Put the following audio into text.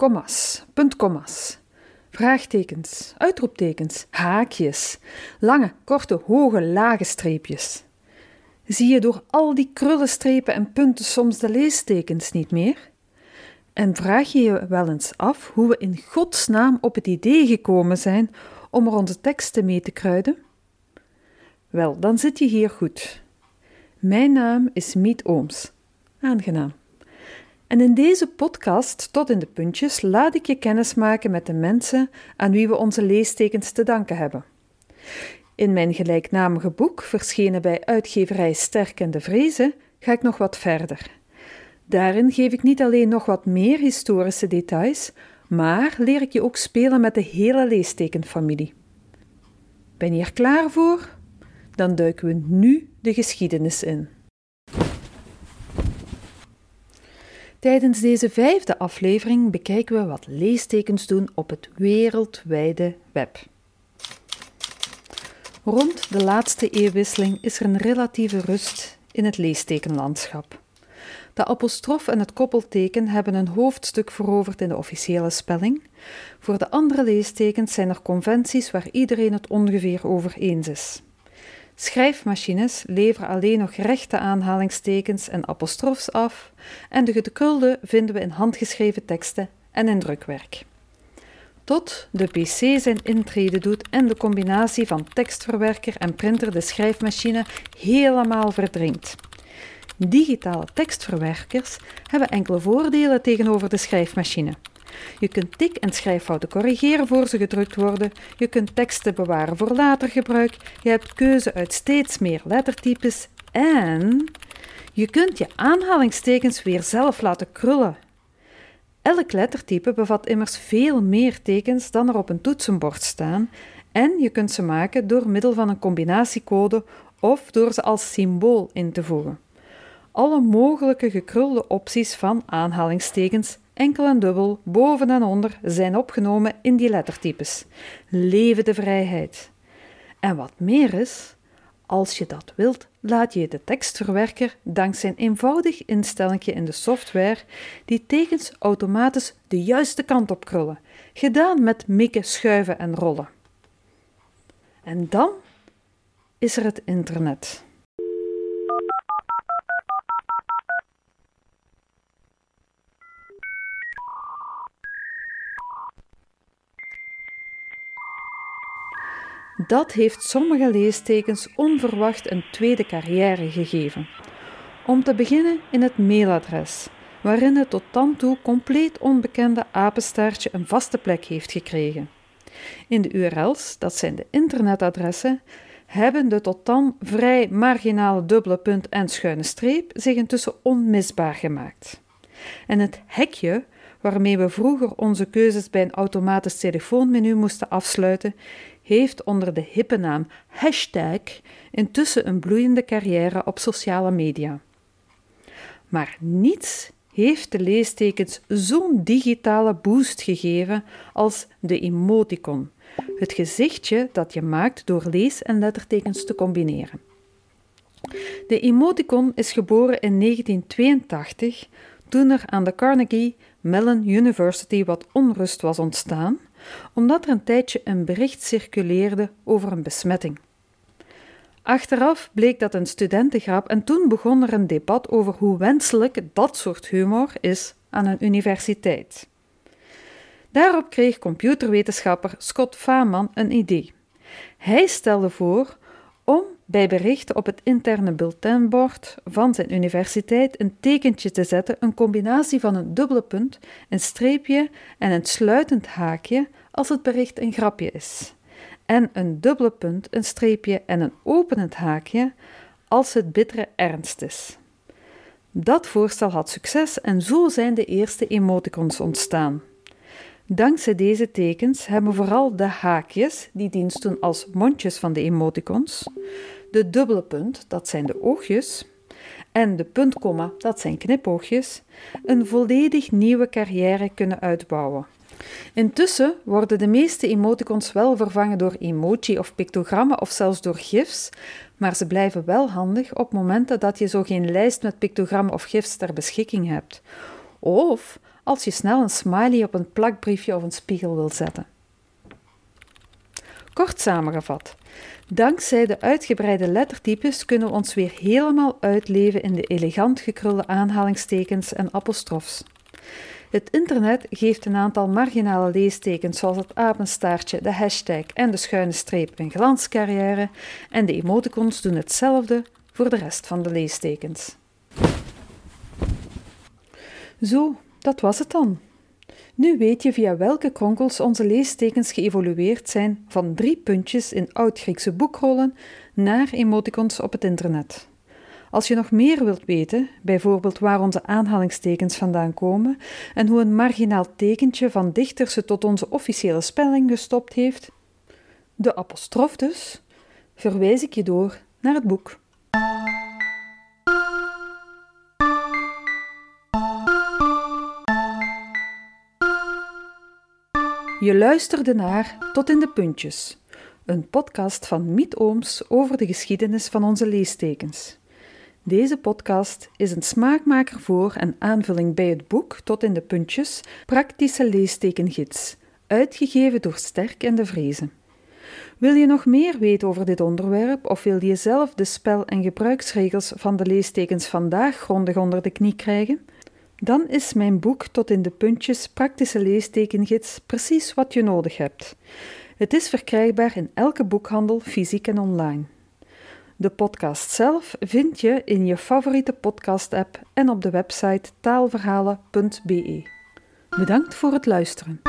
kommas, puntkommas, vraagtekens, uitroeptekens, haakjes, lange, korte, hoge, lage streepjes. Zie je door al die krullenstrepen en punten soms de leestekens niet meer? En vraag je je wel eens af hoe we in godsnaam op het idee gekomen zijn om er onze teksten mee te kruiden? Wel, dan zit je hier goed. Mijn naam is Miet Ooms. Aangenaam. En in deze podcast, tot in de puntjes, laat ik je kennis maken met de mensen aan wie we onze leestekens te danken hebben. In mijn gelijknamige boek, verschenen bij uitgeverij Sterk en de Vrezen, ga ik nog wat verder. Daarin geef ik niet alleen nog wat meer historische details, maar leer ik je ook spelen met de hele leestekenfamilie. Ben je er klaar voor? Dan duiken we nu de geschiedenis in. Tijdens deze vijfde aflevering bekijken we wat leestekens doen op het wereldwijde web. Rond de laatste eeuwwisseling is er een relatieve rust in het leestekenlandschap. De apostrof en het koppelteken hebben een hoofdstuk veroverd in de officiële spelling. Voor de andere leestekens zijn er conventies waar iedereen het ongeveer over eens is. Schrijfmachines leveren alleen nog rechte aanhalingstekens en apostrofs af, en de gekrulde vinden we in handgeschreven teksten en in drukwerk. Tot de PC zijn intrede doet en de combinatie van tekstverwerker en printer de schrijfmachine helemaal verdringt. Digitale tekstverwerkers hebben enkele voordelen tegenover de schrijfmachine. Je kunt tik- en schrijffouten corrigeren voor ze gedrukt worden. Je kunt teksten bewaren voor later gebruik. Je hebt keuze uit steeds meer lettertypes. En je kunt je aanhalingstekens weer zelf laten krullen. Elk lettertype bevat immers veel meer tekens dan er op een toetsenbord staan. En je kunt ze maken door middel van een combinatiecode of door ze als symbool in te voegen. Alle mogelijke gekrulde opties van aanhalingstekens enkel en dubbel, boven en onder, zijn opgenomen in die lettertypes. Leven de vrijheid. En wat meer is, als je dat wilt, laat je de tekstverwerker dankzij een eenvoudig instellingje in de software die tekens automatisch de juiste kant op krullen, gedaan met mikken, schuiven en rollen. En dan is er het internet. Dat heeft sommige leestekens onverwacht een tweede carrière gegeven. Om te beginnen in het mailadres, waarin het tot dan toe compleet onbekende apenstaartje een vaste plek heeft gekregen. In de URL's, dat zijn de internetadressen, hebben de tot dan vrij marginale dubbele punt en schuine streep zich intussen onmisbaar gemaakt. En het hekje waarmee we vroeger onze keuzes bij een automatisch telefoonmenu moesten afsluiten, heeft onder de hippe naam hashtag intussen een bloeiende carrière op sociale media. Maar niets heeft de leestekens zo'n digitale boost gegeven als de emoticon, het gezichtje dat je maakt door lees- en lettertekens te combineren. De emoticon is geboren in 1982 toen er aan de Carnegie Mellon University wat onrust was ontstaan, omdat er een tijdje een bericht circuleerde over een besmetting. Achteraf bleek dat een studentengrap en toen begon er een debat over hoe wenselijk dat soort humor is aan een universiteit. Daarop kreeg computerwetenschapper Scott Faman een idee. Hij stelde voor om bij berichten op het interne bulletinbord van zijn universiteit een tekentje te zetten, een combinatie van een dubbele punt, een streepje en een sluitend haakje als het bericht een grapje is, en een dubbele punt, een streepje en een openend haakje als het bittere ernst is. Dat voorstel had succes en zo zijn de eerste emoticons ontstaan. Dankzij deze tekens hebben vooral de haakjes, die dienst doen als mondjes van de emoticons, de dubbele punt, dat zijn de oogjes, en de puntkomma, dat zijn knipoogjes, een volledig nieuwe carrière kunnen uitbouwen. Intussen worden de meeste emoticons wel vervangen door emoji of pictogrammen of zelfs door gifs, maar ze blijven wel handig op momenten dat je zo geen lijst met pictogrammen of gifs ter beschikking hebt. Of als je snel een smiley op een plakbriefje of een spiegel wil zetten. Kort samengevat, dankzij de uitgebreide lettertypes kunnen we ons weer helemaal uitleven in de elegant gekrulde aanhalingstekens en apostrofs. Het internet geeft een aantal marginale leestekens zoals het apenstaartje, de hashtag en de schuine streep een glanscarrière en de emoticons doen hetzelfde voor de rest van de leestekens. Zo, dat was het dan. Nu weet je via welke kronkels onze leestekens geëvolueerd zijn van drie puntjes in oud-Griekse boekrollen naar emoticons op het internet. Als je nog meer wilt weten, bijvoorbeeld waar onze aanhalingstekens vandaan komen en hoe een marginaal tekentje van dichters tot onze officiële spelling gestopt heeft, de apostrof dus, verwijs ik je door naar het boek. Je luisterde naar Tot in de Puntjes, een podcast van Miet Ooms over de geschiedenis van onze leestekens. Deze podcast is een smaakmaker voor en aanvulling bij het boek Tot in de Puntjes, Praktische Leestekengids, uitgegeven door Sterk en de Vrezen. Wil je nog meer weten over dit onderwerp of wil je zelf de spel- en gebruiksregels van de leestekens vandaag grondig onder de knie krijgen? Dan is mijn boek Tot in de Puntjes Praktische Leestekengids precies wat je nodig hebt. Het is verkrijgbaar in elke boekhandel, fysiek en online. De podcast zelf vind je in je favoriete podcast-app en op de website taalverhalen.be. Bedankt voor het luisteren.